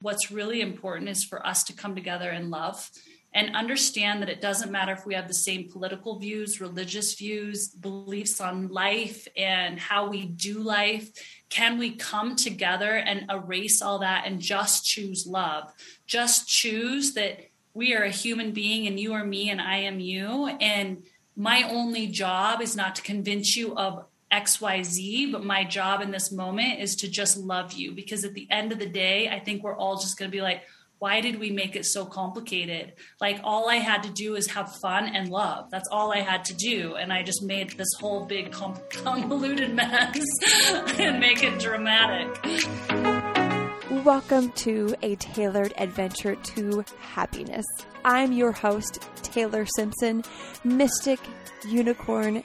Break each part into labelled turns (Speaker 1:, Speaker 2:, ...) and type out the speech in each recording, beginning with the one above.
Speaker 1: what's really important is for us to come together in love and understand that it doesn't matter if we have the same political views, religious views, beliefs on life and how we do life. Can we come together and erase all that and just choose love? Just choose that we are a human being and you are me and I am you. And my only job is not to convince you of XYZ, but my job in this moment is to just love you because at the end of the day, I think we're all just going to be like, why did we make it so complicated? Like all I had to do is have fun and love. That's all I had to do. And I just made this whole big convoluted mess and make it dramatic.
Speaker 2: Welcome to a tailored adventure to happiness. I'm your host, Taylor Simpson, mystic, unicorn,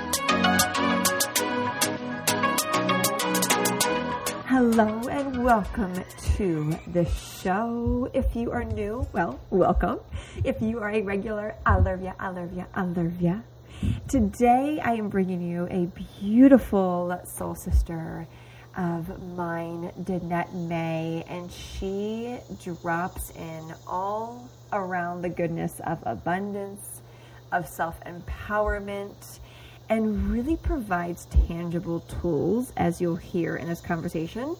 Speaker 2: Hello and welcome to the show. If you are new, well, welcome. If you are a regular, I love ya, I love ya, I love ya. Today I am bringing you a beautiful soul sister of mine, Danette May, and she drops in all around the goodness of abundance, of self empowerment and really provides tangible tools, as you'll hear in this conversation,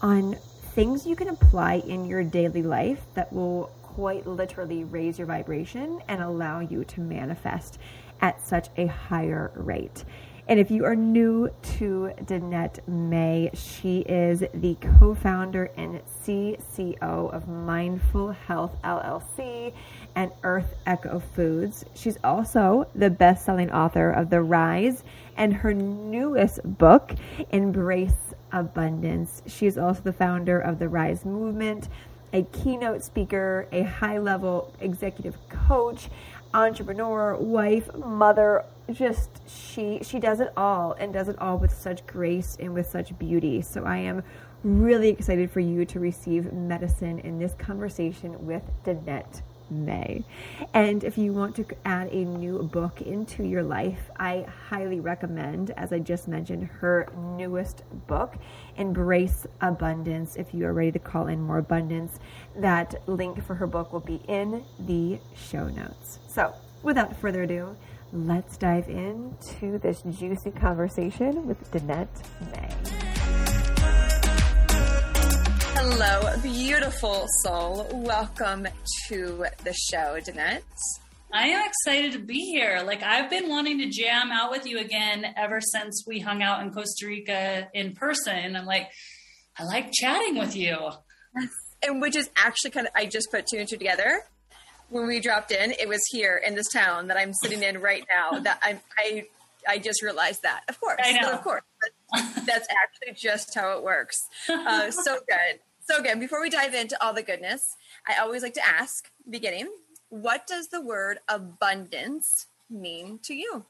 Speaker 2: on things you can apply in your daily life that will quite literally raise your vibration and allow you to manifest at such a higher rate. And if you are new to Danette May, she is the co founder and CCO of Mindful Health LLC and Earth Echo Foods. She's also the best selling author of The Rise and her newest book, Embrace Abundance. She is also the founder of the Rise Movement, a keynote speaker, a high level executive coach, entrepreneur, wife, mother. Just she she does it all and does it all with such grace and with such beauty. So I am really excited for you to receive medicine in this conversation with Danette May. And if you want to add a new book into your life, I highly recommend, as I just mentioned, her newest book, Embrace Abundance. If you are ready to call in more abundance, that link for her book will be in the show notes. So, without further ado, let's dive into this juicy conversation with Danette May.
Speaker 3: Hello, beautiful soul. Welcome to the show, Danette.
Speaker 1: I am excited to be here. Like, I've been wanting to jam out with you again ever since we hung out in Costa Rica in person. I'm like, I like chatting with you.
Speaker 3: And which is actually kind of, I just put two and two together. When we dropped in, it was here in this town that I'm sitting in right now that I, I, I just realized that. Of course.
Speaker 1: I know.
Speaker 3: Of course. That's actually just how it works. Uh, so good. So again, before we dive into all the goodness, I always like to ask, beginning, what does the word abundance mean to you?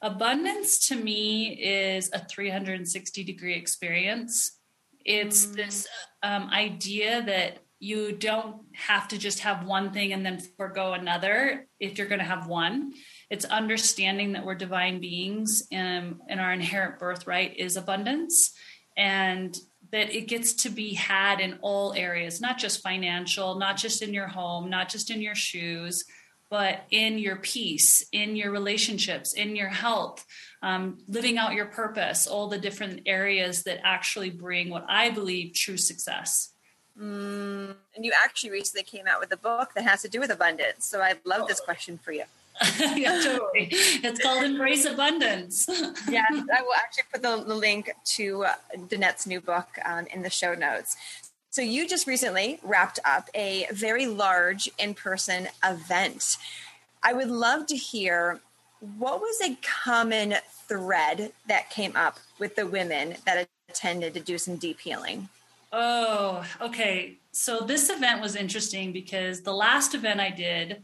Speaker 1: Abundance to me is a 360 degree experience. It's mm. this um, idea that you don't have to just have one thing and then forego another if you're going to have one. It's understanding that we're divine beings and, and our inherent birthright is abundance. And that it gets to be had in all areas, not just financial, not just in your home, not just in your shoes, but in your peace, in your relationships, in your health, um, living out your purpose, all the different areas that actually bring what I believe true success.
Speaker 3: Mm, and you actually recently came out with a book that has to do with abundance. So I love this question for you.
Speaker 1: yeah, totally. It's called Embrace Abundance.
Speaker 2: yes, I will actually put the, the link to uh, Danette's new book um, in the show notes. So, you just recently wrapped up a very large in person event. I would love to hear what was a common thread that came up with the women that attended to do some deep healing?
Speaker 1: Oh, okay. So, this event was interesting because the last event I did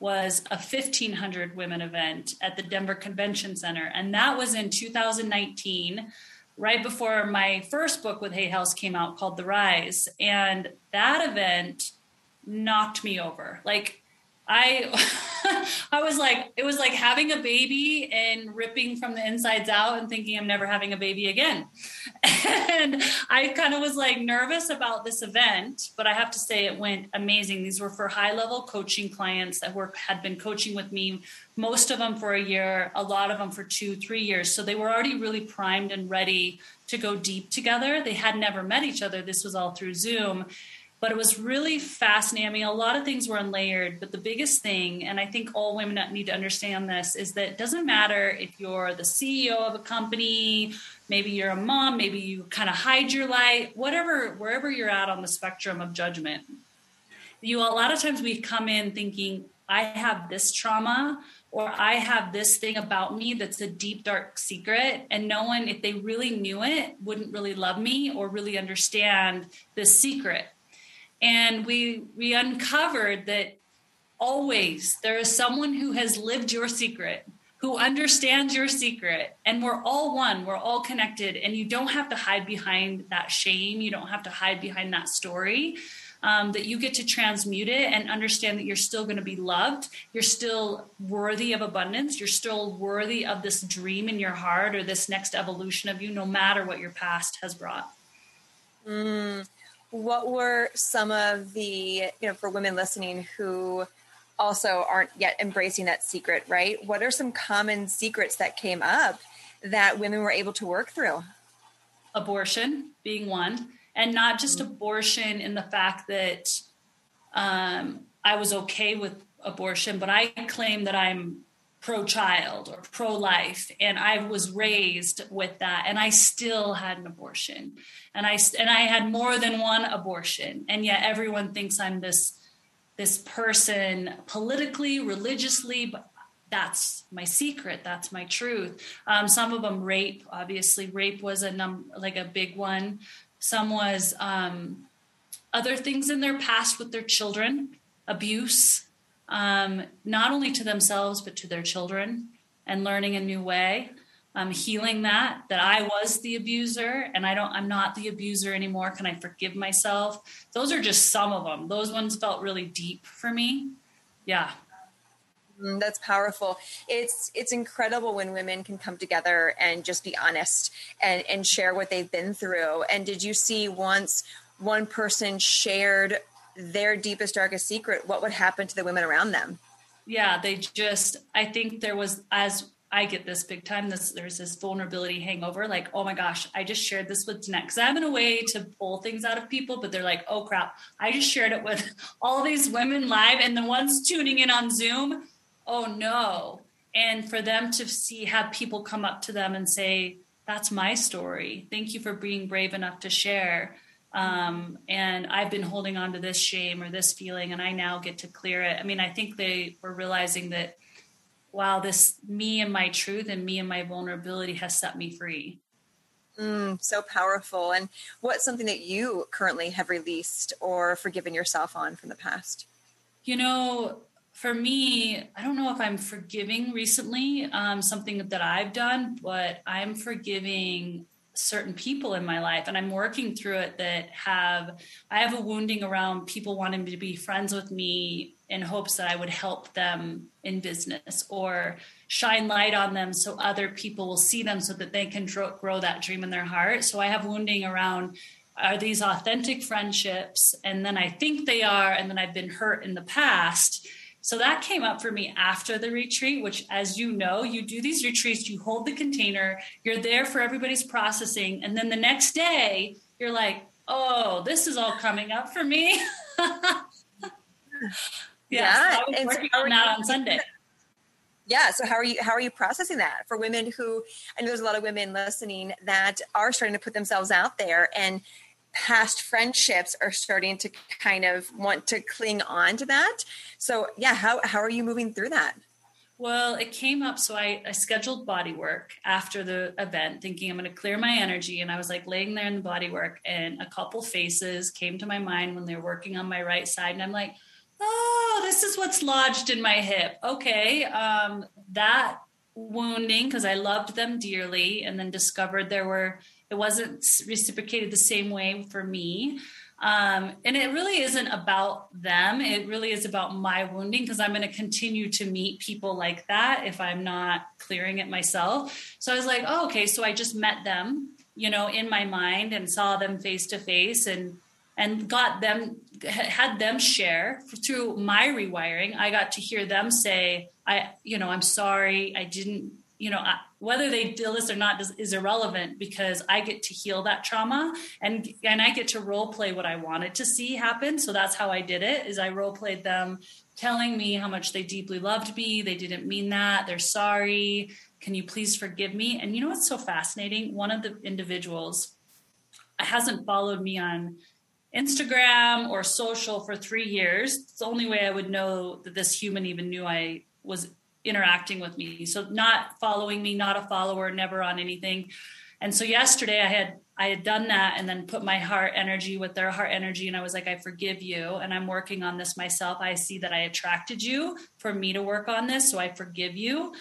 Speaker 1: was a 1500 women event at the Denver Convention Center. And that was in 2019, right before my first book with Hay House came out called The Rise. And that event knocked me over. Like, I I was like it was like having a baby and ripping from the insides out and thinking I'm never having a baby again. And I kind of was like nervous about this event, but I have to say it went amazing. These were for high level coaching clients that were had been coaching with me most of them for a year, a lot of them for 2 3 years. So they were already really primed and ready to go deep together. They had never met each other. This was all through Zoom but it was really fascinating. I mean, a lot of things were unlayered, but the biggest thing, and I think all women need to understand this, is that it doesn't matter if you're the CEO of a company, maybe you're a mom, maybe you kind of hide your light, whatever, wherever you're at on the spectrum of judgment. You a lot of times we come in thinking, I have this trauma or I have this thing about me that's a deep, dark secret. And no one, if they really knew it, wouldn't really love me or really understand this secret and we we uncovered that always there is someone who has lived your secret who understands your secret and we're all one we're all connected and you don't have to hide behind that shame you don't have to hide behind that story um, that you get to transmute it and understand that you're still going to be loved you're still worthy of abundance you're still worthy of this dream in your heart or this next evolution of you no matter what your past has brought.
Speaker 2: Mm what were some of the you know for women listening who also aren't yet embracing that secret right what are some common secrets that came up that women were able to work through
Speaker 1: abortion being one and not just mm-hmm. abortion in the fact that um, i was okay with abortion but i claim that i'm pro child or pro life and I was raised with that and I still had an abortion. And I and I had more than one abortion and yet everyone thinks I'm this this person politically religiously but that's my secret that's my truth. Um, some of them rape obviously. Rape was a num like a big one. Some was um, other things in their past with their children abuse um, not only to themselves but to their children and learning a new way. Um, healing that that i was the abuser and i don't i'm not the abuser anymore. Can i forgive myself? Those are just some of them those ones felt really deep for me. Yeah.
Speaker 2: Mm, that's powerful. It's it's incredible when women can come together and just be honest and and share what they've been through. And did you see once one person shared their deepest, darkest secret, what would happen to the women around them?
Speaker 1: Yeah, they just, I think there was, as I get this big time, this, there's this vulnerability hangover. Like, oh my gosh, I just shared this with Danette because I'm in a way to pull things out of people, but they're like, oh crap, I just shared it with all these women live and the ones tuning in on Zoom. Oh no. And for them to see, have people come up to them and say, that's my story. Thank you for being brave enough to share um, and I've been holding on to this shame or this feeling, and I now get to clear it. I mean, I think they were realizing that, wow, this me and my truth and me and my vulnerability has set me free.
Speaker 2: Mm, so powerful. And what's something that you currently have released or forgiven yourself on from the past?
Speaker 1: You know, for me, I don't know if I'm forgiving recently um, something that I've done, but I'm forgiving certain people in my life and i'm working through it that have i have a wounding around people wanting to be friends with me in hopes that i would help them in business or shine light on them so other people will see them so that they can grow that dream in their heart. So i have wounding around are these authentic friendships? And then i think they are and then i've been hurt in the past so that came up for me after the retreat, which, as you know, you do these retreats, you hold the container, you're there for everybody's processing. And then the next day, you're like, oh, this is all coming up for me. yeah,
Speaker 2: yeah
Speaker 1: so I was working on that on Sunday.
Speaker 2: yeah so how are you how are you processing that for women who i know there's a lot of women listening that are starting to put themselves out there and past friendships are starting to kind of want to cling on to that so yeah how, how are you moving through that
Speaker 1: well, it came up. So I, I scheduled body work after the event, thinking I'm going to clear my energy. And I was like laying there in the body work, and a couple faces came to my mind when they were working on my right side. And I'm like, oh, this is what's lodged in my hip. Okay. Um, that wounding, because I loved them dearly, and then discovered there were, it wasn't reciprocated the same way for me. Um, and it really isn't about them. It really is about my wounding because I'm going to continue to meet people like that if I'm not clearing it myself. So I was like, oh, okay. So I just met them, you know, in my mind and saw them face to face and and got them had them share through my rewiring. I got to hear them say, I, you know, I'm sorry. I didn't you know, whether they deal this or not is, is, irrelevant because I get to heal that trauma and and I get to role play what I wanted to see happen. So that's how I did it. Is I role played them telling me how much they deeply loved me. They didn't mean that. They're sorry. Can you please forgive me? And you know what's so fascinating? One of the individuals hasn't followed me on Instagram or social for three years. It's the only way I would know that this human even knew I was interacting with me. So not following me, not a follower, never on anything. And so yesterday I had I had done that and then put my heart energy with their heart energy and I was like I forgive you and I'm working on this myself. I see that I attracted you for me to work on this, so I forgive you.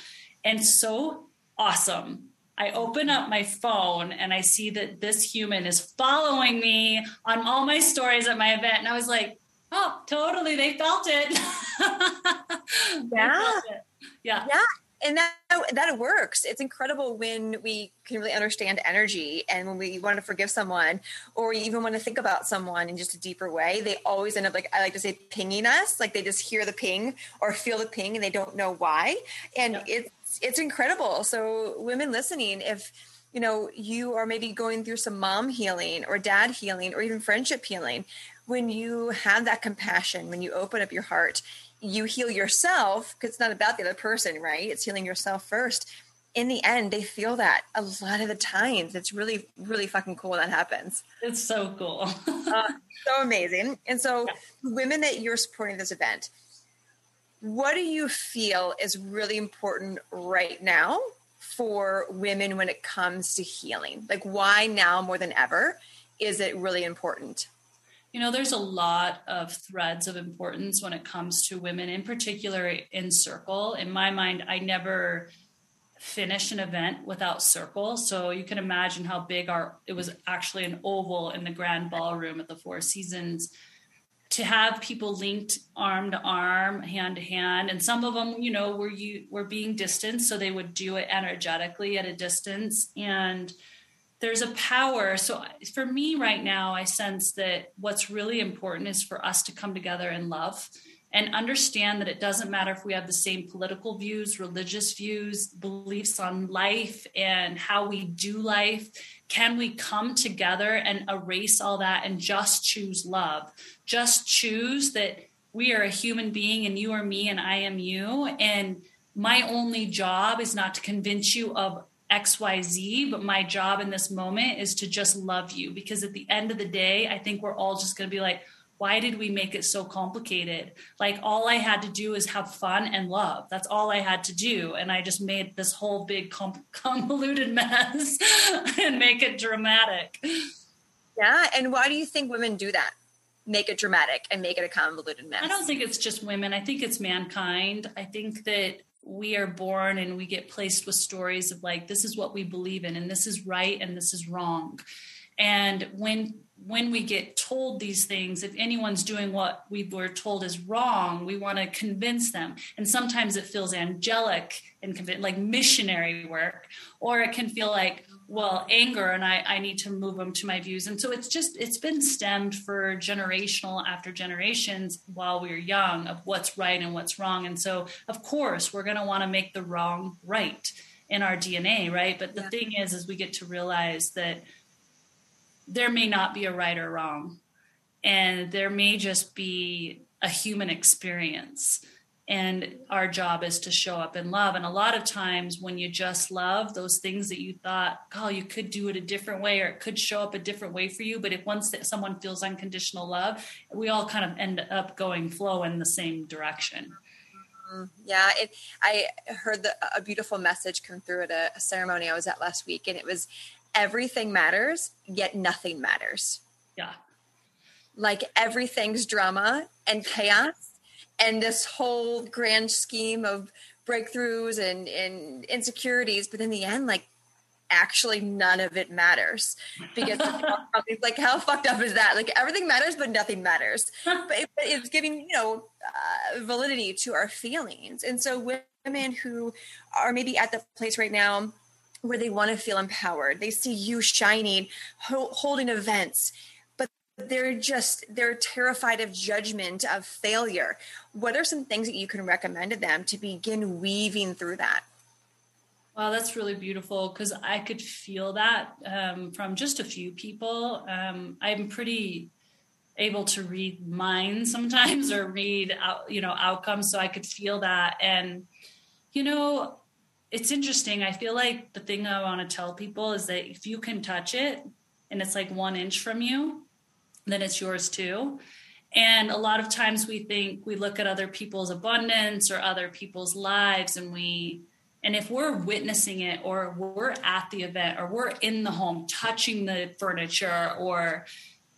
Speaker 1: And so awesome. I open up my phone and I see that this human is following me on all my stories at my event and I was like, "Oh, totally, they felt it."
Speaker 2: yeah. Yeah. Yeah. And that that works. It's incredible when we can really understand energy and when we want to forgive someone or even want to think about someone in just a deeper way they always end up like i like to say pinging us. Like they just hear the ping or feel the ping and they don't know why. And yeah. it's it's incredible. So women listening if you know you are maybe going through some mom healing or dad healing or even friendship healing when you have that compassion when you open up your heart you heal yourself because it's not about the other person, right? It's healing yourself first. In the end, they feel that a lot of the times. It's really, really fucking cool when that happens.
Speaker 1: It's so cool.
Speaker 2: uh, so amazing. And so, yeah. women that you're supporting this event, what do you feel is really important right now for women when it comes to healing? Like, why now more than ever is it really important?
Speaker 1: You know, there's a lot of threads of importance when it comes to women, in particular in circle. In my mind, I never finish an event without circle. So you can imagine how big our it was actually an oval in the grand ballroom at the Four Seasons to have people linked arm to arm, hand to hand, and some of them, you know, were you were being distanced, so they would do it energetically at a distance and there's a power. So for me right now, I sense that what's really important is for us to come together in love and understand that it doesn't matter if we have the same political views, religious views, beliefs on life and how we do life. Can we come together and erase all that and just choose love? Just choose that we are a human being and you are me and I am you. And my only job is not to convince you of XYZ, but my job in this moment is to just love you because at the end of the day, I think we're all just going to be like, why did we make it so complicated? Like, all I had to do is have fun and love. That's all I had to do. And I just made this whole big convoluted mess and make it dramatic.
Speaker 2: Yeah. And why do you think women do that? Make it dramatic and make it a convoluted mess.
Speaker 1: I don't think it's just women. I think it's mankind. I think that we are born and we get placed with stories of like this is what we believe in and this is right and this is wrong. And when when we get told these things if anyone's doing what we were told is wrong we want to convince them. And sometimes it feels angelic and like missionary work or it can feel like well anger and I, I need to move them to my views. And so it's just it's been stemmed for generational after generations while we are young of what's right and what's wrong. And so of course we're going to want to make the wrong right in our dna right? But the yeah. thing is is we get to realize that there may not be a right or wrong and there may just be a human experience and our job is to show up in love. And a lot of times when you just love those things that you thought oh you could do it a different way or it could show up a different way for you but if once someone feels unconditional love we all kind of end up going flow in the same direction.
Speaker 2: Mm-hmm. yeah it i heard the, a beautiful message come through at a, a ceremony i was at last week and it was everything matters yet nothing matters.
Speaker 1: Yeah.
Speaker 2: Like everything's drama and chaos and this whole grand scheme of breakthroughs and, and insecurities but in the end like actually none of it matters. Because it's like how fucked up is that? Like everything matters but nothing matters. But, it, it's giving you know uh, validity to our feelings. And so women who are maybe at the place right now where they want to feel empowered they see you shining ho- holding events they're just they're terrified of judgment of failure what are some things that you can recommend to them to begin weaving through that
Speaker 1: Wow, that's really beautiful because I could feel that um, from just a few people. Um, I'm pretty able to read minds sometimes or read out, you know outcomes, so I could feel that. And you know, it's interesting. I feel like the thing I want to tell people is that if you can touch it and it's like one inch from you, then it's yours too. And a lot of times we think we look at other people's abundance or other people's lives and we and if we're witnessing it or we're at the event or we're in the home touching the furniture or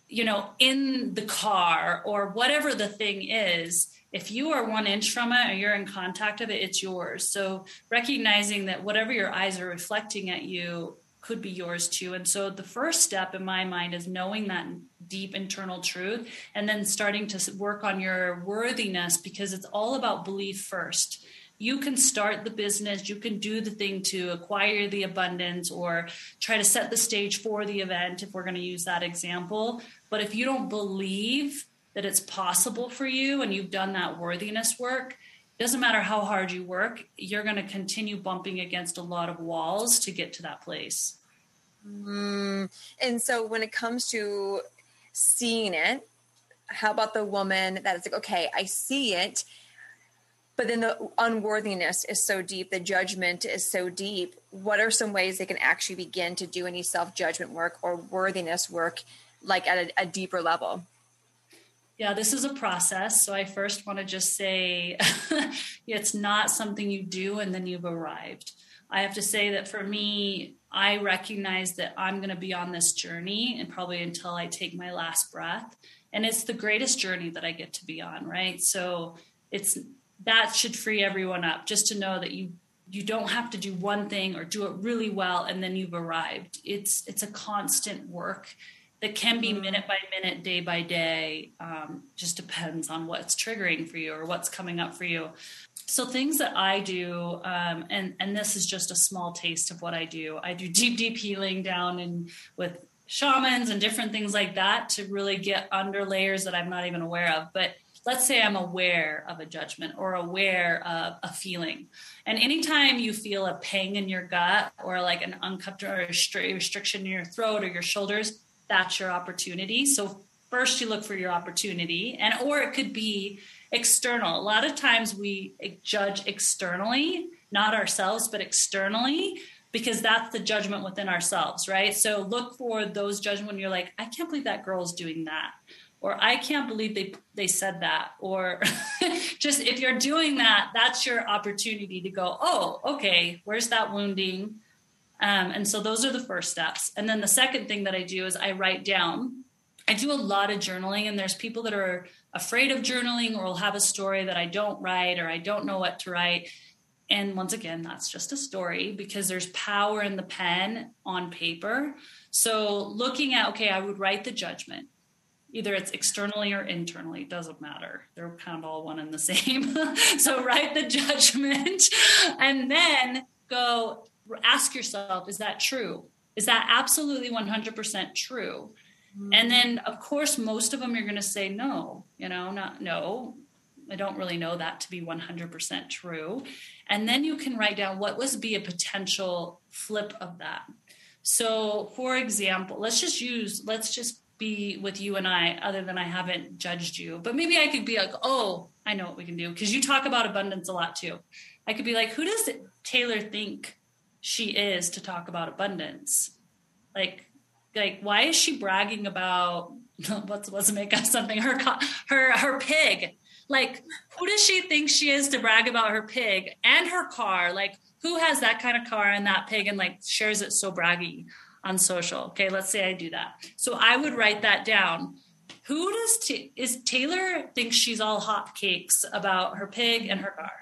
Speaker 1: you know in the car or whatever the thing is if you are one inch from it or you're in contact of it it's yours so recognizing that whatever your eyes are reflecting at you could be yours too. And so the first step in my mind is knowing that deep internal truth and then starting to work on your worthiness because it's all about belief first. You can start the business, you can do the thing to acquire the abundance or try to set the stage for the event if we're going to use that example. But if you don't believe that it's possible for you and you've done that worthiness work, it doesn't matter how hard you work, you're going to continue bumping against a lot of walls to get to that place.
Speaker 2: Mm. And so when it comes to seeing it, how about the woman that is like, okay, I see it, but then the unworthiness is so deep, the judgment is so deep. What are some ways they can actually begin to do any self judgment work or worthiness work, like at a, a deeper level?
Speaker 1: Yeah, this is a process. So I first want to just say it's not something you do and then you've arrived. I have to say that for me, I recognize that I'm going to be on this journey and probably until I take my last breath. And it's the greatest journey that I get to be on, right? So it's that should free everyone up just to know that you you don't have to do one thing or do it really well and then you've arrived. It's it's a constant work that can be mm-hmm. minute by minute, day by day. Um, just depends on what's triggering for you or what's coming up for you. So things that I do, um, and and this is just a small taste of what I do. I do deep, deep healing down and with shamans and different things like that to really get under layers that I'm not even aware of. But let's say I'm aware of a judgment or aware of a feeling. And anytime you feel a pang in your gut or like an uncomfortable or restriction in your throat or your shoulders, that's your opportunity. So first you look for your opportunity and or it could be external. A lot of times we judge externally, not ourselves, but externally because that's the judgment within ourselves, right? So look for those judgments when you're like, I can't believe that girl's doing that. Or I can't believe they they said that. Or just if you're doing that, that's your opportunity to go, oh, okay, where's that wounding? Um, and so those are the first steps. And then the second thing that I do is I write down. I do a lot of journaling, and there's people that are afraid of journaling or will have a story that I don't write or I don't know what to write. And once again, that's just a story because there's power in the pen on paper. So looking at, okay, I would write the judgment. Either it's externally or internally, doesn't matter. They're kind of all one and the same. so write the judgment and then go, ask yourself is that true is that absolutely 100% true. And mm. then of course most of them you're going to say no you know not no. I don't really know that to be 100% true. And then you can write down what was be a potential flip of that. So for example let's just use let's just be with you and i other than i haven't judged you. But maybe i could be like oh I know what we can do. Because you talk about abundance a lot too. I could be like, who does Taylor think she is to talk about abundance? Like, like why is she bragging about what's let's make up something her her her pig? Like, who does she think she is to brag about her pig and her car? Like, who has that kind of car and that pig and like shares it so braggy on social? Okay, let's say I do that. So I would write that down who does t- is Taylor thinks she's all hot cakes about her pig and her car?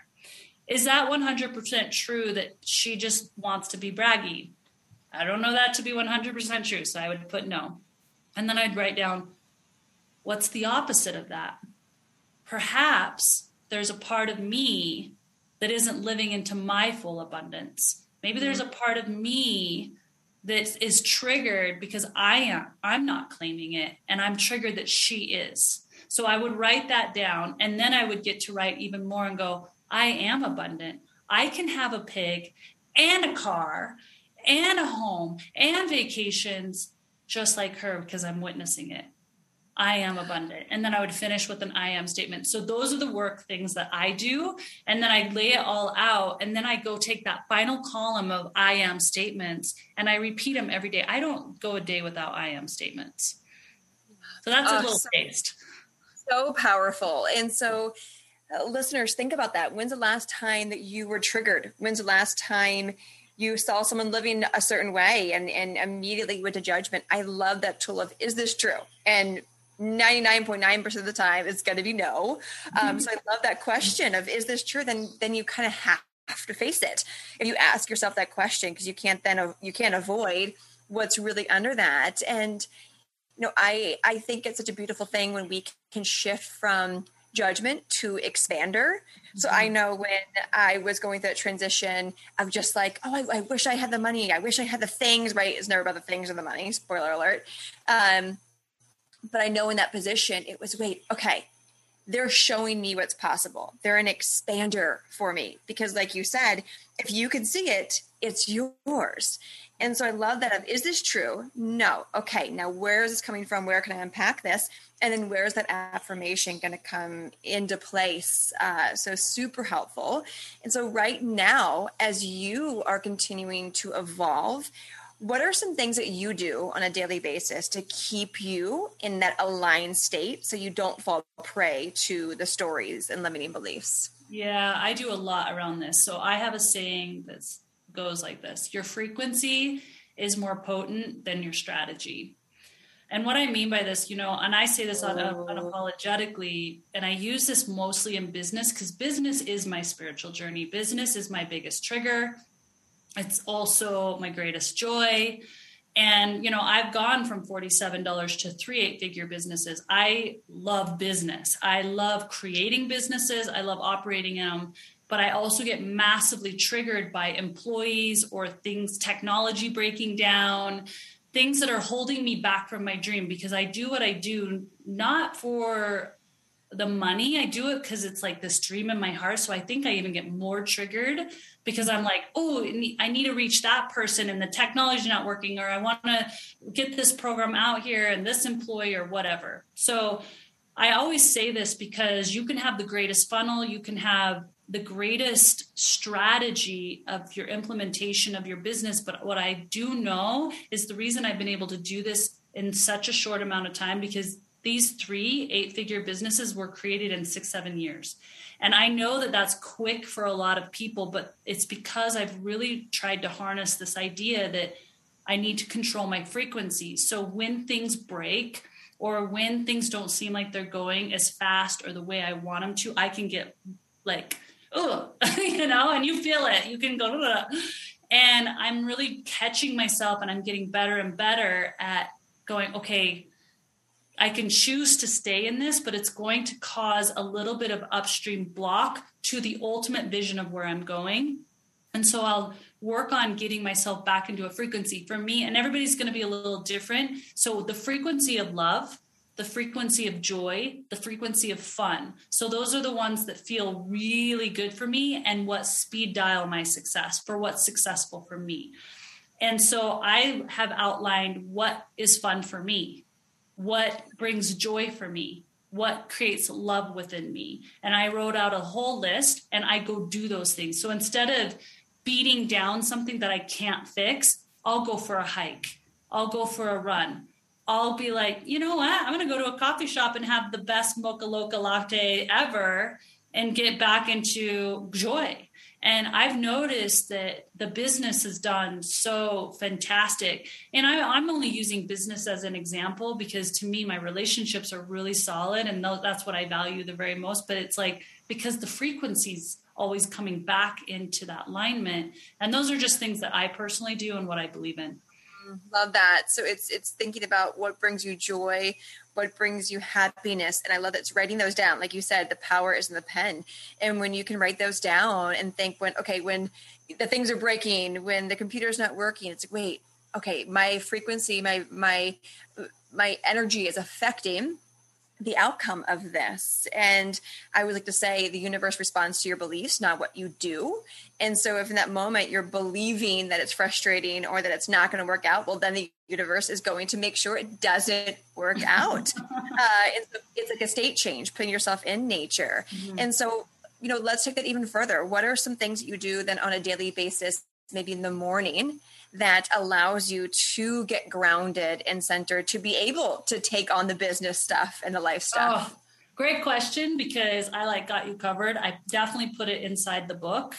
Speaker 1: Is that 100% true that she just wants to be braggy? I don't know that to be 100% true, so I would put no. And then I'd write down what's the opposite of that? Perhaps there's a part of me that isn't living into my full abundance. Maybe there's mm-hmm. a part of me that is triggered because I am I'm not claiming it and I'm triggered that she is. So I would write that down and then I would get to write even more and go, I am abundant. I can have a pig and a car and a home and vacations just like her because I'm witnessing it. I am abundant. And then I would finish with an I am statement. So those are the work things that I do. And then I lay it all out. And then I go take that final column of I am statements and I repeat them every day. I don't go a day without I am statements. So that's a little so, taste.
Speaker 2: So powerful. And so, uh, listeners, think about that. When's the last time that you were triggered? When's the last time? You saw someone living a certain way and, and immediately went to judgment. I love that tool of is this true? And 99.9% of the time it's going to be no um, so i love that question of is this true then then you kind of have to face it if you ask yourself that question because you can't then you can't avoid what's really under that and you know i i think it's such a beautiful thing when we can shift from judgment to expander. So I mm-hmm. know when I was going through that transition of just like, oh, I, I, wish I had the money. I wish I had the things, right? It's never about the things or the money. Spoiler alert. Um, but I know in that position, it was wait, okay, they're showing me what's possible. They're an expander for me because, like you said, if you can see it, it's yours. And so I love that. Of, is this true? No. Okay. Now, where is this coming from? Where can I unpack this? And then where is that affirmation going to come into place? Uh, so super helpful. And so right now, as you are continuing to evolve, what are some things that you do on a daily basis to keep you in that aligned state so you don't fall prey to the stories and limiting beliefs?
Speaker 1: Yeah, I do a lot around this. So I have a saying that goes like this Your frequency is more potent than your strategy. And what I mean by this, you know, and I say this oh. unapologetically, and I use this mostly in business because business is my spiritual journey. Business is my biggest trigger. It's also my greatest joy. And, you know, I've gone from $47 to three eight figure businesses. I love business. I love creating businesses. I love operating them. But I also get massively triggered by employees or things, technology breaking down, things that are holding me back from my dream because I do what I do not for the money. I do it because it's like this dream in my heart. So I think I even get more triggered because I'm like, oh, I need to reach that person and the technology not working, or I want to get this program out here and this employee or whatever. So I always say this because you can have the greatest funnel, you can have the greatest strategy of your implementation of your business. But what I do know is the reason I've been able to do this in such a short amount of time because these three eight figure businesses were created in six, seven years. And I know that that's quick for a lot of people, but it's because I've really tried to harness this idea that I need to control my frequency. So when things break, or when things don't seem like they're going as fast or the way I want them to, I can get like, oh, you know, and you feel it. You can go, Ugh. and I'm really catching myself and I'm getting better and better at going, okay, I can choose to stay in this, but it's going to cause a little bit of upstream block to the ultimate vision of where I'm going. And so I'll work on getting myself back into a frequency for me, and everybody's going to be a little different. So the frequency of love, the frequency of joy, the frequency of fun. So those are the ones that feel really good for me and what speed dial my success for what's successful for me. And so I have outlined what is fun for me what brings joy for me what creates love within me. And I wrote out a whole list and I go do those things. So instead of beating down something that I can't fix, I'll go for a hike. I'll go for a run. I'll be like, you know what? I'm going to go to a coffee shop and have the best mocha loca latte ever and get back into joy. And I've noticed that the business has done so fantastic. And I, am only using business as an example because to me, my relationships are really solid and that's what I value the very most. But it's like because the frequencies always coming back into that alignment. And those are just things that I personally do and what I believe in.
Speaker 2: Love that. So it's it's thinking about what brings you joy, what brings you happiness, and I love that it's writing those down. Like you said, the power is in the pen, and when you can write those down and think when okay when the things are breaking, when the computer's not working, it's like wait, okay, my frequency, my my my energy is affecting the outcome of this. And I would like to say the universe responds to your beliefs, not what you do. And so, if in that moment you're believing that it's frustrating or that it's not going to work out, well, then the universe is going to make sure it doesn't work out. uh, it's, it's, like a state change, putting yourself in nature. Mm-hmm. And so, you know, let's take that even further. What are some things that you do then on a daily basis, maybe in the morning? that allows you to get grounded and centered to be able to take on the business stuff and the life stuff? Oh,
Speaker 1: great question because I like got you covered. I definitely put it inside the book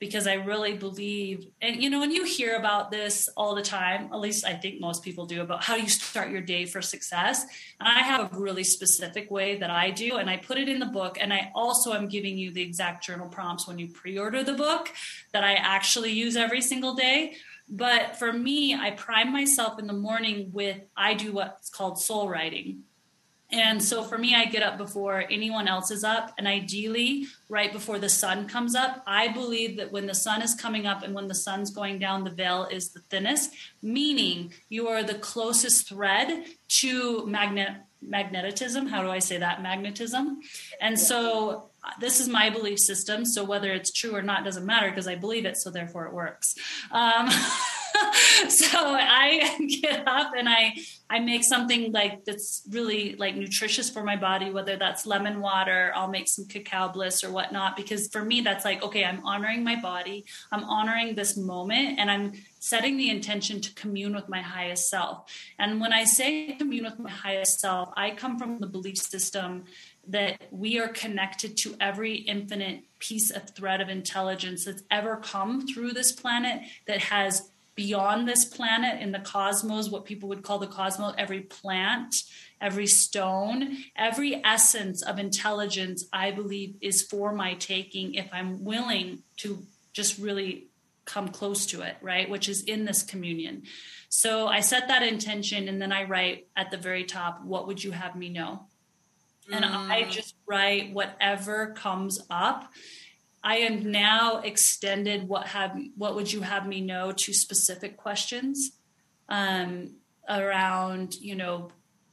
Speaker 1: because I really believe, and you know, when you hear about this all the time, at least I think most people do, about how you start your day for success. And I have a really specific way that I do, and I put it in the book. And I also am giving you the exact journal prompts when you pre order the book that I actually use every single day. But for me, I prime myself in the morning with I do what's called soul writing. And so for me, I get up before anyone else is up, and ideally, right before the sun comes up. I believe that when the sun is coming up and when the sun's going down, the veil is the thinnest, meaning you are the closest thread to magnet magnetism. How do I say that? Magnetism. And so this is my belief system. So whether it's true or not doesn't matter because I believe it. So therefore it works. Um, so I get up and I I make something like that's really like nutritious for my body, whether that's lemon water, I'll make some cacao bliss or whatnot, because for me that's like, okay, I'm honoring my body, I'm honoring this moment, and I'm setting the intention to commune with my highest self. And when I say commune with my highest self, I come from the belief system that we are connected to every infinite piece of thread of intelligence that's ever come through this planet that has beyond this planet in the cosmos what people would call the cosmos every plant every stone every essence of intelligence i believe is for my taking if i'm willing to just really come close to it right which is in this communion so i set that intention and then i write at the very top what would you have me know and I mm. just write whatever comes up. I am now extended what have what would you have me know to specific questions um, around you know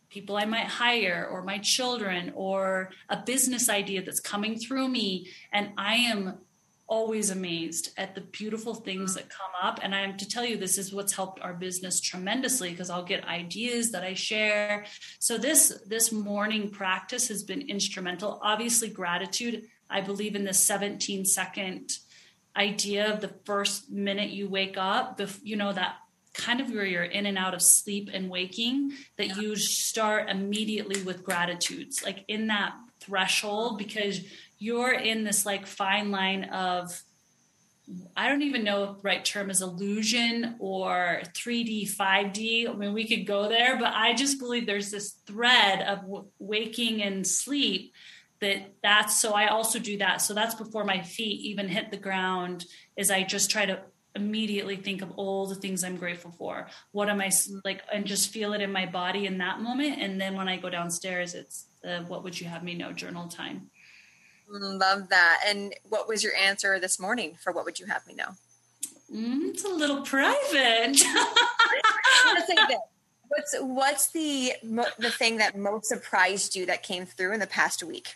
Speaker 1: people I might hire or my children or a business idea that's coming through me. And I am always amazed at the beautiful things that come up. And i'm to tell you this is what's helped our business tremendously because i'll get ideas that i share. So this this morning practice has been instrumental. Obviously gratitude i believe in the 17 second idea of the first minute you wake up you know that kind of where you're in and out of sleep and waking that you start immediately with gratitudes like in that threshold because you're in this like fine line of I don't even know if the right term is illusion or 3D, 5D. I mean, we could go there, but I just believe there's this thread of w- waking and sleep that that's so I also do that. So that's before my feet even hit the ground is I just try to immediately think of all the things I'm grateful for. What am I like and just feel it in my body in that moment and then when I go downstairs it's the what would you have me know journal time.
Speaker 2: Love that. And what was your answer this morning for what would you have me know?
Speaker 1: Mm, it's a little private.
Speaker 2: what's what's the the thing that most surprised you that came through in the past week?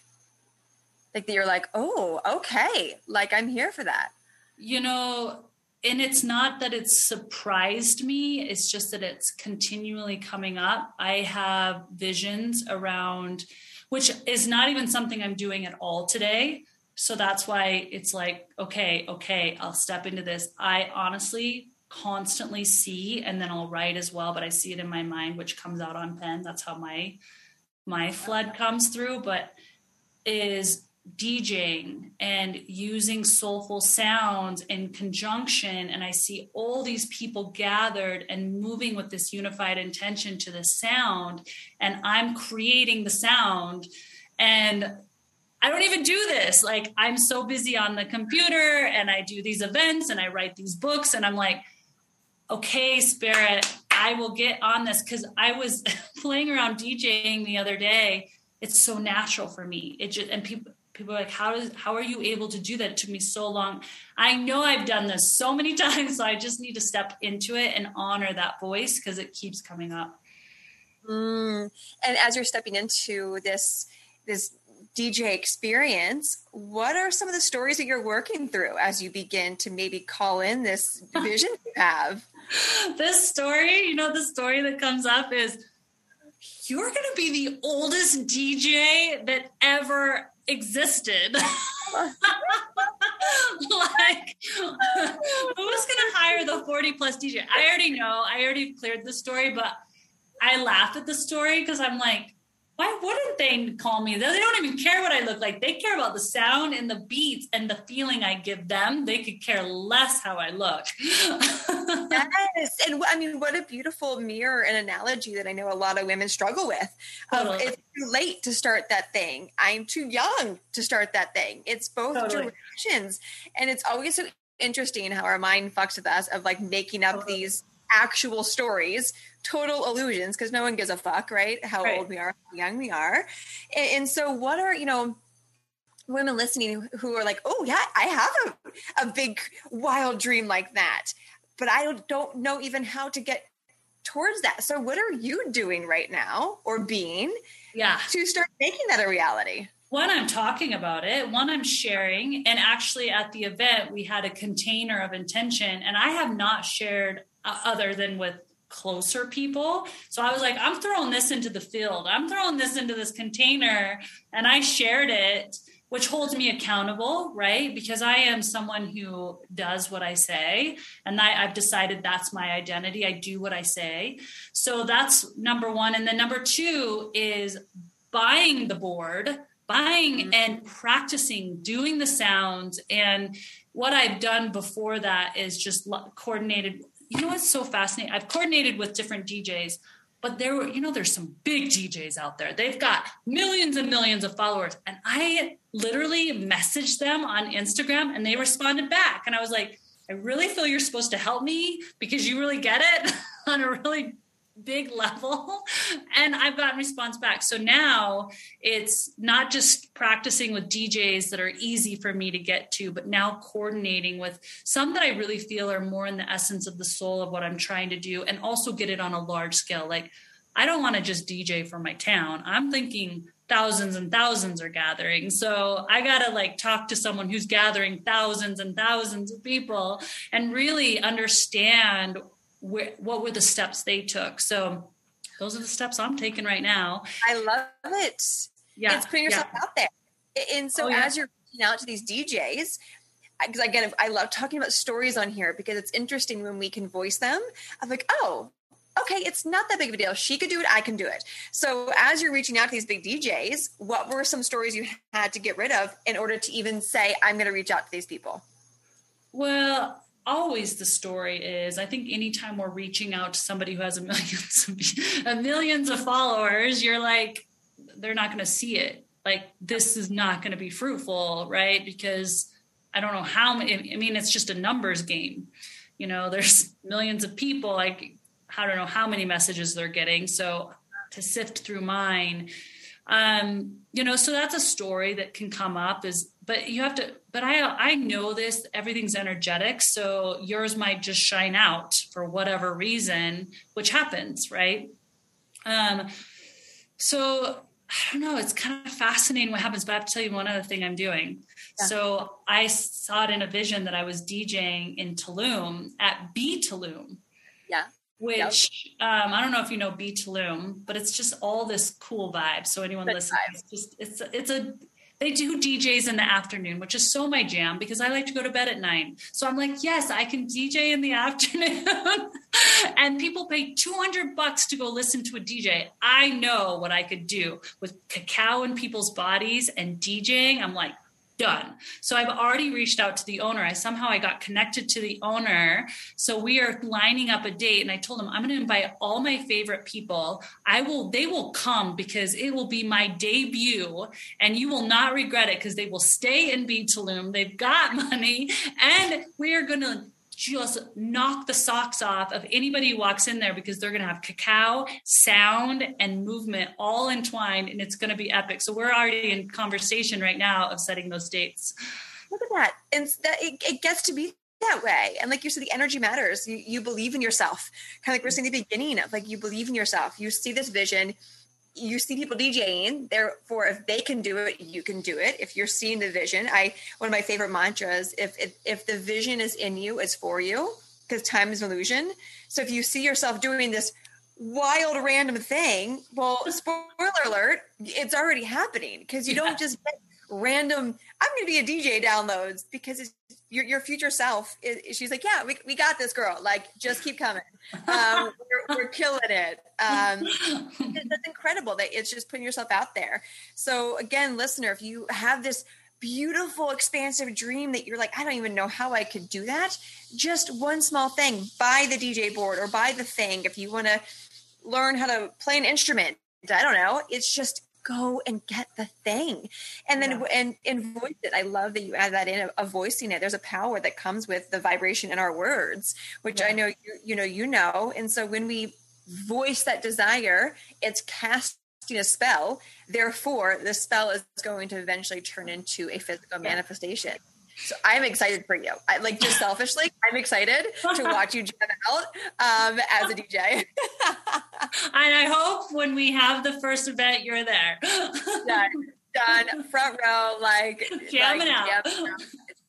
Speaker 2: Like that you're like, oh, okay, like I'm here for that.
Speaker 1: You know, and it's not that it's surprised me it's just that it's continually coming up i have visions around which is not even something I'm doing at all today. So that's why it's like, okay, okay, I'll step into this. I honestly constantly see and then I'll write as well, but I see it in my mind, which comes out on pen. That's how my my flood comes through, but is DJing and using soulful sounds in conjunction. And I see all these people gathered and moving with this unified intention to the sound. And I'm creating the sound. And I don't even do this. Like, I'm so busy on the computer and I do these events and I write these books. And I'm like, okay, spirit, I will get on this because I was playing around DJing the other day. It's so natural for me. It just and people people are like, how does how are you able to do that? It took me so long. I know I've done this so many times, so I just need to step into it and honor that voice because it keeps coming up.
Speaker 2: Mm. And as you're stepping into this this DJ experience, what are some of the stories that you're working through as you begin to maybe call in this vision you have?
Speaker 1: this story, you know, the story that comes up is you're going to be the oldest DJ that ever existed. like, who's going to hire the 40 plus DJ? I already know, I already cleared the story, but I laugh at the story because I'm like, why wouldn't they call me? They don't even care what I look like. They care about the sound and the beats and the feeling I give them. They could care less how I look.
Speaker 2: yes. And I mean, what a beautiful mirror and analogy that I know a lot of women struggle with. Um. It's too late to start that thing. I'm too young to start that thing. It's both totally. directions. And it's always so interesting how our mind fucks with us of like making up totally. these actual stories total illusions because no one gives a fuck, right? How right. old we are, how young we are. And, and, so, what are, you know, women listening who are like, oh, yeah, I have a, a big wild dream like that, but I don't know even how to get towards that. So, what are you doing right now or being
Speaker 1: yeah.
Speaker 2: to start making that a reality?
Speaker 1: one i'm talking about it one i'm sharing and actually at the event we had a container of intention and i have not shared uh, other than with closer people. So I was like, I'm throwing this into the field. I'm throwing this into this container. And I shared it, which holds me accountable, right? Because I am someone who does what I say. And I, have decided that's my identity. I do what I say. So that's number one. And then number two is buying the board. Buying mm-hmm. and practicing doing the sounds and what I've done before that is just coordinated you know what's so fascinating? I've coordinated with different DJs, but there were, you know, there's some big DJs out there. They've got millions and millions of followers. And I literally messaged them on Instagram and they responded back. And I was like, I really feel you're supposed to help me because you really get it on a really big level and i've gotten response back. So now it's not just practicing with djs that are easy for me to get to but now coordinating with some that i really feel are more in the essence of the soul of what i'm trying to do and also get it on a large scale. Like i don't want to just dj for my town. I'm thinking thousands and thousands are gathering. So i got to like talk to someone who's gathering thousands and thousands of people and really understand what were the steps they took. So those are the steps I'm taking right now.
Speaker 2: I love it. Yeah. It's putting yourself yeah. out there. And so oh, yeah. as you're reaching out to these DJs, because again, I love talking about stories on here because it's interesting when we can voice them. I'm like, oh, okay, it's not that big of a deal. She could do it, I can do it. So as you're reaching out to these big DJs, what were some stories you had to get rid of in order to even say, I'm going to reach out to these people?
Speaker 1: Well, always the story is i think anytime we're reaching out to somebody who has a millions of millions of followers you're like they're not going to see it. Like this is not going to be fruitful right? Because i don't know how many i mean it's just a numbers game. You know there's millions of people like i don't know how many messages they're getting. So to sift through mine um you know so that's a story that can come up is but you have to but i i know this everything's energetic so yours might just shine out for whatever reason which happens right? Um so i don't know it's kind of fascinating what happens but i have to tell you one other thing i'm doing. Yeah. so i saw it in a vision that i was djing in tulum at Be Tulum which yep. um, I don't know if you know Be Tulum, but it's just all this cool vibe. So anyone Good listening, it's just it's it's a they do DJs in the afternoon, which is so my jam because I like to go to bed at nine. So I'm like, yes, I can DJ in the afternoon. and people pay 200 bucks to go listen to a DJ. I know what I could do with cacao in people's bodies and DJing. I'm like, done. So I've already reached out to the owner. I somehow I got connected to the owner. So we are lining up a date and I told him I'm going to invite all my favorite people. I will they will come because it will be my debut and you will not regret it because they will stay in Be Tulum. They've got money and we are going to just knock the socks off of anybody who walks in there because they're going to have cacao, sound, and movement all entwined, and it's going to be epic. So we're already in conversation right now of setting those dates.
Speaker 2: Look at that, and that it, it gets to be that way. And like you said, the energy matters. You, you believe in yourself, kind of like we're mm. saying the beginning of like you believe in yourself. You see this vision you see people DJing, therefore, if they can do it, you can do it. If you're seeing the vision, I one of my favorite mantras: if if, if the vision is in you, it's for you, because time is an illusion. So if you see yourself doing this wild random thing, well, spoiler alert, it's already happening because you yeah. don't just get random. I'm going to be a DJ downloads because it's your, your future self is, she's like yeah we, we got this girl. Like just keep coming. Um, we're, we're, killing it. Um, that's incredible that it's just putting yourself out there. So again listener if you have this beautiful expansive dream that you're like i don't even know how i could do that just one small thing buy the dj board or buy the thing if you want to learn how to play an instrument. I don't know. It's just go and get the thing and then yeah. and and voice it i love that you add that in of, voicing it there's a power that comes with the vibration in our words which yeah. i know you, you know you know and so when we voice that desire it's casting a spell therefore the spell is going to eventually turn into a physical yeah. manifestation so I'm excited for you. I like just selfishly, I'm excited to watch you jam out um, as a DJ. and
Speaker 1: I hope when we have the first event, you're there.
Speaker 2: done, done, front row, like
Speaker 1: jamming like,
Speaker 2: out, jamming out,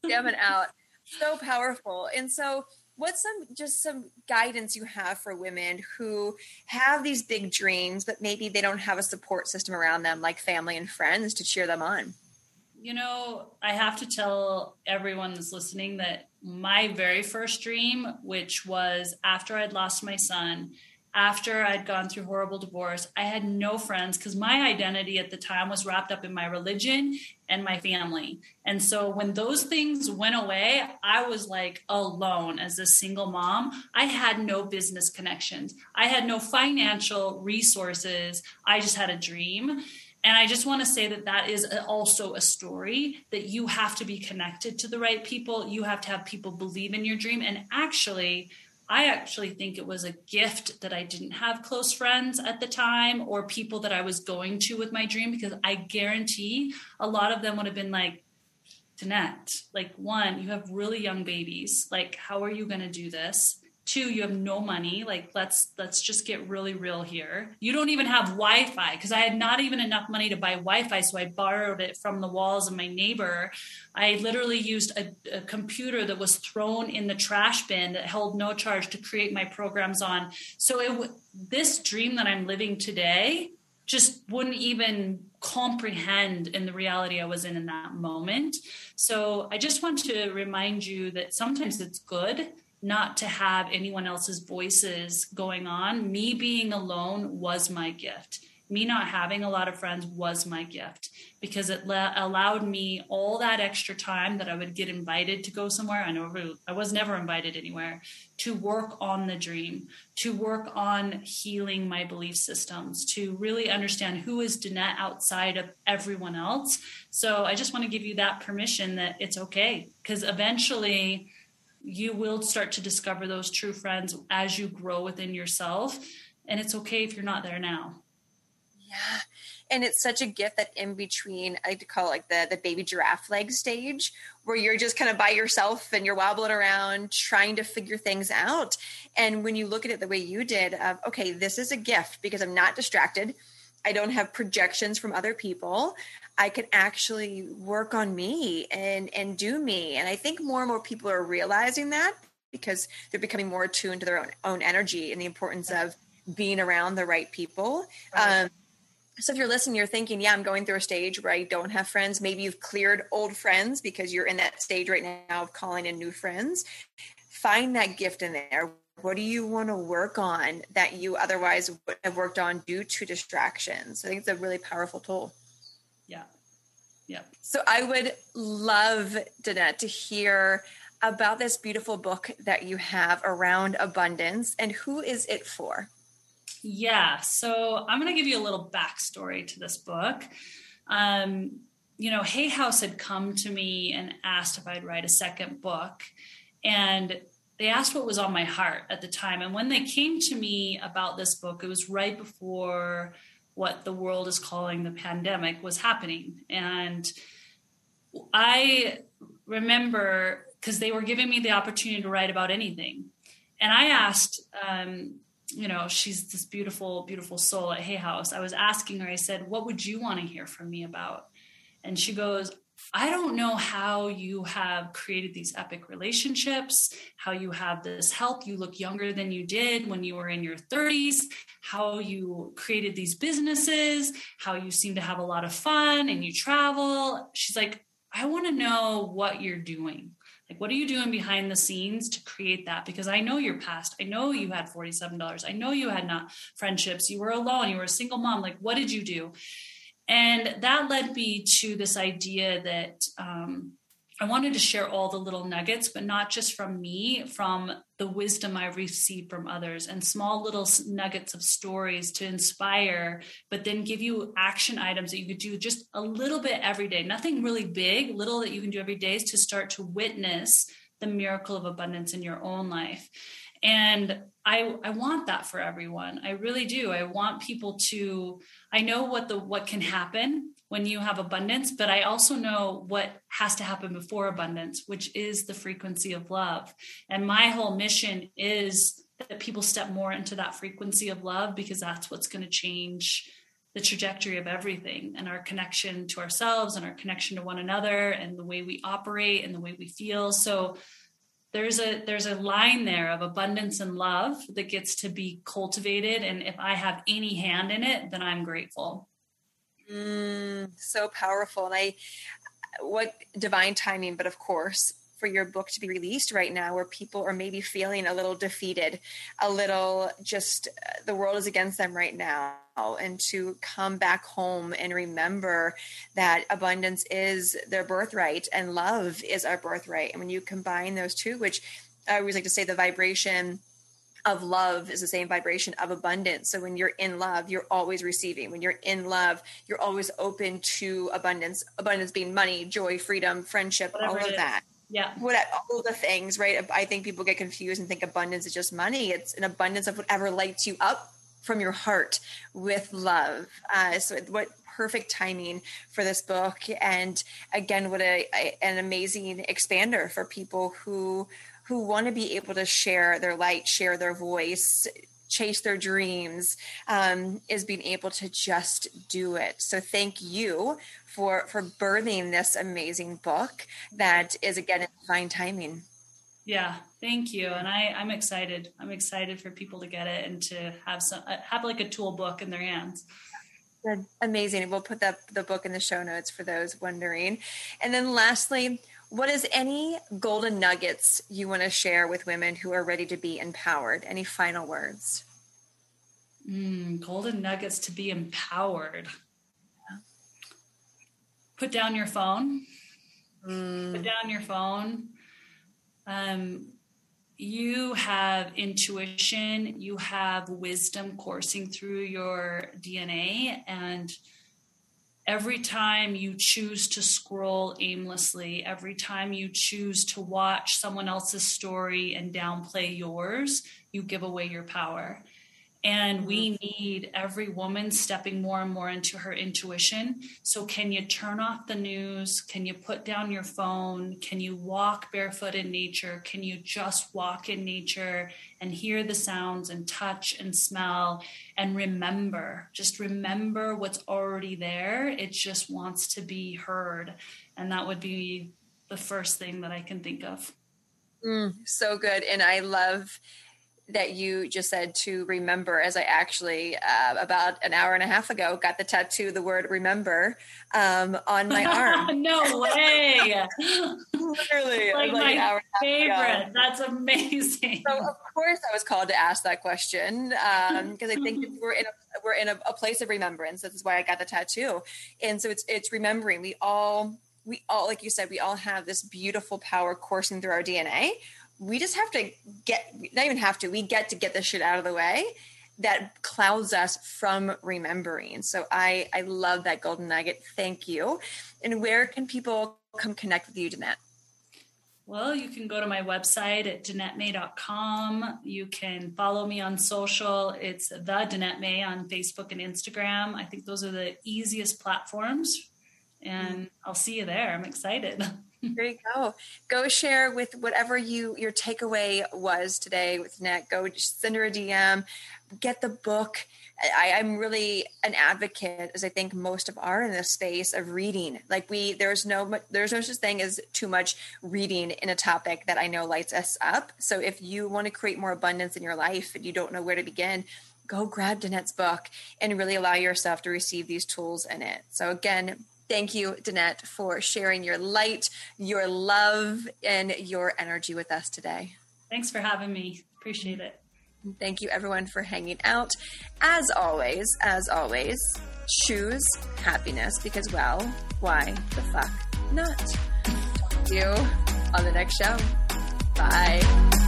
Speaker 2: jamming out. So powerful. And so, what's some just some guidance you have for women who have these big dreams, but maybe they don't have a support system around them, like family and friends, to cheer them on?
Speaker 1: You know, I have to tell everyone that's listening that my very first dream, which was after I'd lost my son, after I'd gone through horrible divorce, I had no friends because my identity at the time was wrapped up in my religion and my family. And so when those things went away, I was like alone as a single mom. I had no business connections, I had no financial resources. I just had a dream. And I just want to say that that is also a story that you have to be connected to the right people. You have to have people believe in your dream. And actually, I actually think it was a gift that I didn't have close friends at the time or people that I was going to with my dream because I guarantee a lot of them would have been like, Danette, like one, you have really young babies. Like, how are you going to do this? Two you have no money. Like let's let's just get really real here. You don't even have wi-fi because i had not even enough money to buy wi-fi so i borrowed it from the walls of my neighbor. I literally used a, a computer that was thrown in the trash bin that held no charge to create my programs on. So it this dream that i'm living today just wouldn't even comprehend in the reality I was in in that moment. So I just want to remind you that sometimes it's good not to have anyone else's voices going on. Me being alone was my gift. Me not having a lot of friends was my gift because it allowed me all that extra time that I would get invited to go somewhere. I know I was never invited anywhere to work on the dream, to work on healing my belief systems, to really understand who is Danette outside of everyone else. So I just want to give you that permission that it's okay because eventually you will start to discover those true friends as you grow within yourself. And it's okay if you're not there now.
Speaker 2: Yeah. And it's such a gift that in between, I like to call it like the, the baby giraffe leg stage, where you're just kind of by yourself and you're wobbling around trying to figure things out. And when you look at it the way you did, of okay, this is a gift because I'm not distracted. I don't have projections from other people. I can actually work on me and and do me. And I think more and more people are realizing that because they're becoming more attuned to their own, own energy and the importance of being around the right people. Right. Um, so if you're listening, you're thinking, yeah, I'm going through a stage where I don't have friends. Maybe you've cleared old friends because you're in that stage right now of calling in new friends. Find that gift in there. What do you want to work on that you otherwise would have worked on due to distractions? I think it's a really powerful tool.
Speaker 1: Yeah.
Speaker 2: So I would love, Danette, to hear about this beautiful book that you have around abundance and who is it for?
Speaker 1: Yeah, so I'm going to give you a little backstory to this book. Um, you know, Hay House had come to me and asked if I'd write a second book. And they asked what was on my heart at the time. And when they came to me about this book, it was right before what the world is calling the pandemic was happening. And I remember because they were giving me the opportunity to write about anything. And I asked, um, you know, she's this beautiful, beautiful soul at Hay House. I was asking her, I said, What would you want to hear from me about? And she goes, I don't know how you have created these epic relationships, how you have this health. You look younger than you did when you were in your 30s, how you created these businesses, how you seem to have a lot of fun and you travel. She's like, I want to know what you're doing. Like, what are you doing behind the scenes to create that? Because I know your past. I know you had $47. I know you had not friendships. You were alone. You were a single mom. Like, what did you do? And that led me to this idea that um, I wanted to share all the little nuggets, but not just from me, from the wisdom I received from others and small little nuggets of stories to inspire, but then give you action items that you could do just a little bit every day. Nothing really big, little that you can do every day is to start to witness the miracle of abundance in your own life. And I, I want that for everyone. I really do. I want people to, I know what the what can happen when you have abundance, but I also know what has to happen before abundance, which is the frequency of love. And my whole mission is that people step more into that frequency of love because that's what's going to change the trajectory of everything and our connection to ourselves and our connection to one another and the way we operate and the way we feel. So there's a there's a line there of abundance and love that gets to be cultivated and if I have any hand in it, then I'm grateful.
Speaker 2: Mm, so powerful. And I, what divine timing, but of course, for your book to be released right now where people are maybe feeling a little defeated, a little just uh, the world is against them right now. And to come back home and remember that abundance is their birthright and love is our birthright. And when you combine those two, which I always like to say the vibration of love is the same vibration of abundance. So when you're in love, you're always receiving. When you're in love, you're always open to abundance. Abundance being money, joy, freedom, friendship, Whatever all of that.
Speaker 1: Yeah.
Speaker 2: What all the things, right? I think people get confused and think abundance is just money. It's an abundance of whatever lights you up from your heart with love. Uh, so what perfect timing for this book and again what a, a, an amazing expander for people who who want to be able to share their light, share their voice, chase their dreams um, is being able to just do it. So thank you for for birthing this amazing book that is again in fine timing.
Speaker 1: Yeah thank you. And i i'm excited. I'm excited for people to get it and to have some uh, have like a tool book in their hands.
Speaker 2: Amazing. We'll put that the book in the show notes for those wondering. And then lastly what is any golden nuggets you want to share with women who are ready to be empowered? Any final words?
Speaker 1: Mm, golden nuggets to be empowered. Put down your phone. Mm. Put down your phone. Um, you have intuition, you have wisdom coursing through your DNA, and every time you choose to scroll aimlessly, every time you choose to watch someone else's story and downplay yours, you give away your power. And we mm-hmm. need every woman stepping more and more into her intuition. So, can you turn off the news? Can you put down your phone? Can you walk barefoot in nature? Can you just walk in nature and hear the sounds and touch and smell and remember? Just remember what's already there. It just wants to be heard. And that would be the first thing that I can think of.
Speaker 2: Mm, so good. And I love that you just said to remember as i actually uh, about an hour and a half ago got the tattoo the word remember um, on my arm.
Speaker 1: No way.
Speaker 2: Literally
Speaker 1: like, like my favorite. That's amazing.
Speaker 2: So of course i was called to ask that question because um, i think we're in a we're in a, a place of remembrance. This is why i got the tattoo. And so it's it's remembering. We all we all like you said we all have this beautiful power coursing through our dna we just have to get not even have to we get to get this shit out of the way that clouds us from remembering so i i love that golden nugget thank you and where can people come connect with you Danette?
Speaker 1: Well, you can go to my website at DanetteMay.com. You can follow me on social. It's the Danette May on Facebook and Instagram. I think those are the easiest platforms. And mm. I'll see you there. I'm excited.
Speaker 2: there you go. Go share with whatever you your takeaway was today with Net. Go send her a DM. Get the book. I, am really an advocate, as I think most of are in this space of reading. Like we, there's no, there's no such thing as too much reading in a topic that I know lights us up. So if you want to create more abundance in your life and you don't know where to begin, go grab Danette's book and really allow yourself to receive these tools in it. So again, Thank you, Danette, for sharing your light, your love, and your energy with us today.
Speaker 1: Thanks for having me. Appreciate it.
Speaker 2: Thank you, everyone, for hanging out. As always, as always, choose happiness because, well, why the fuck not? Talk to you on the next show. Bye.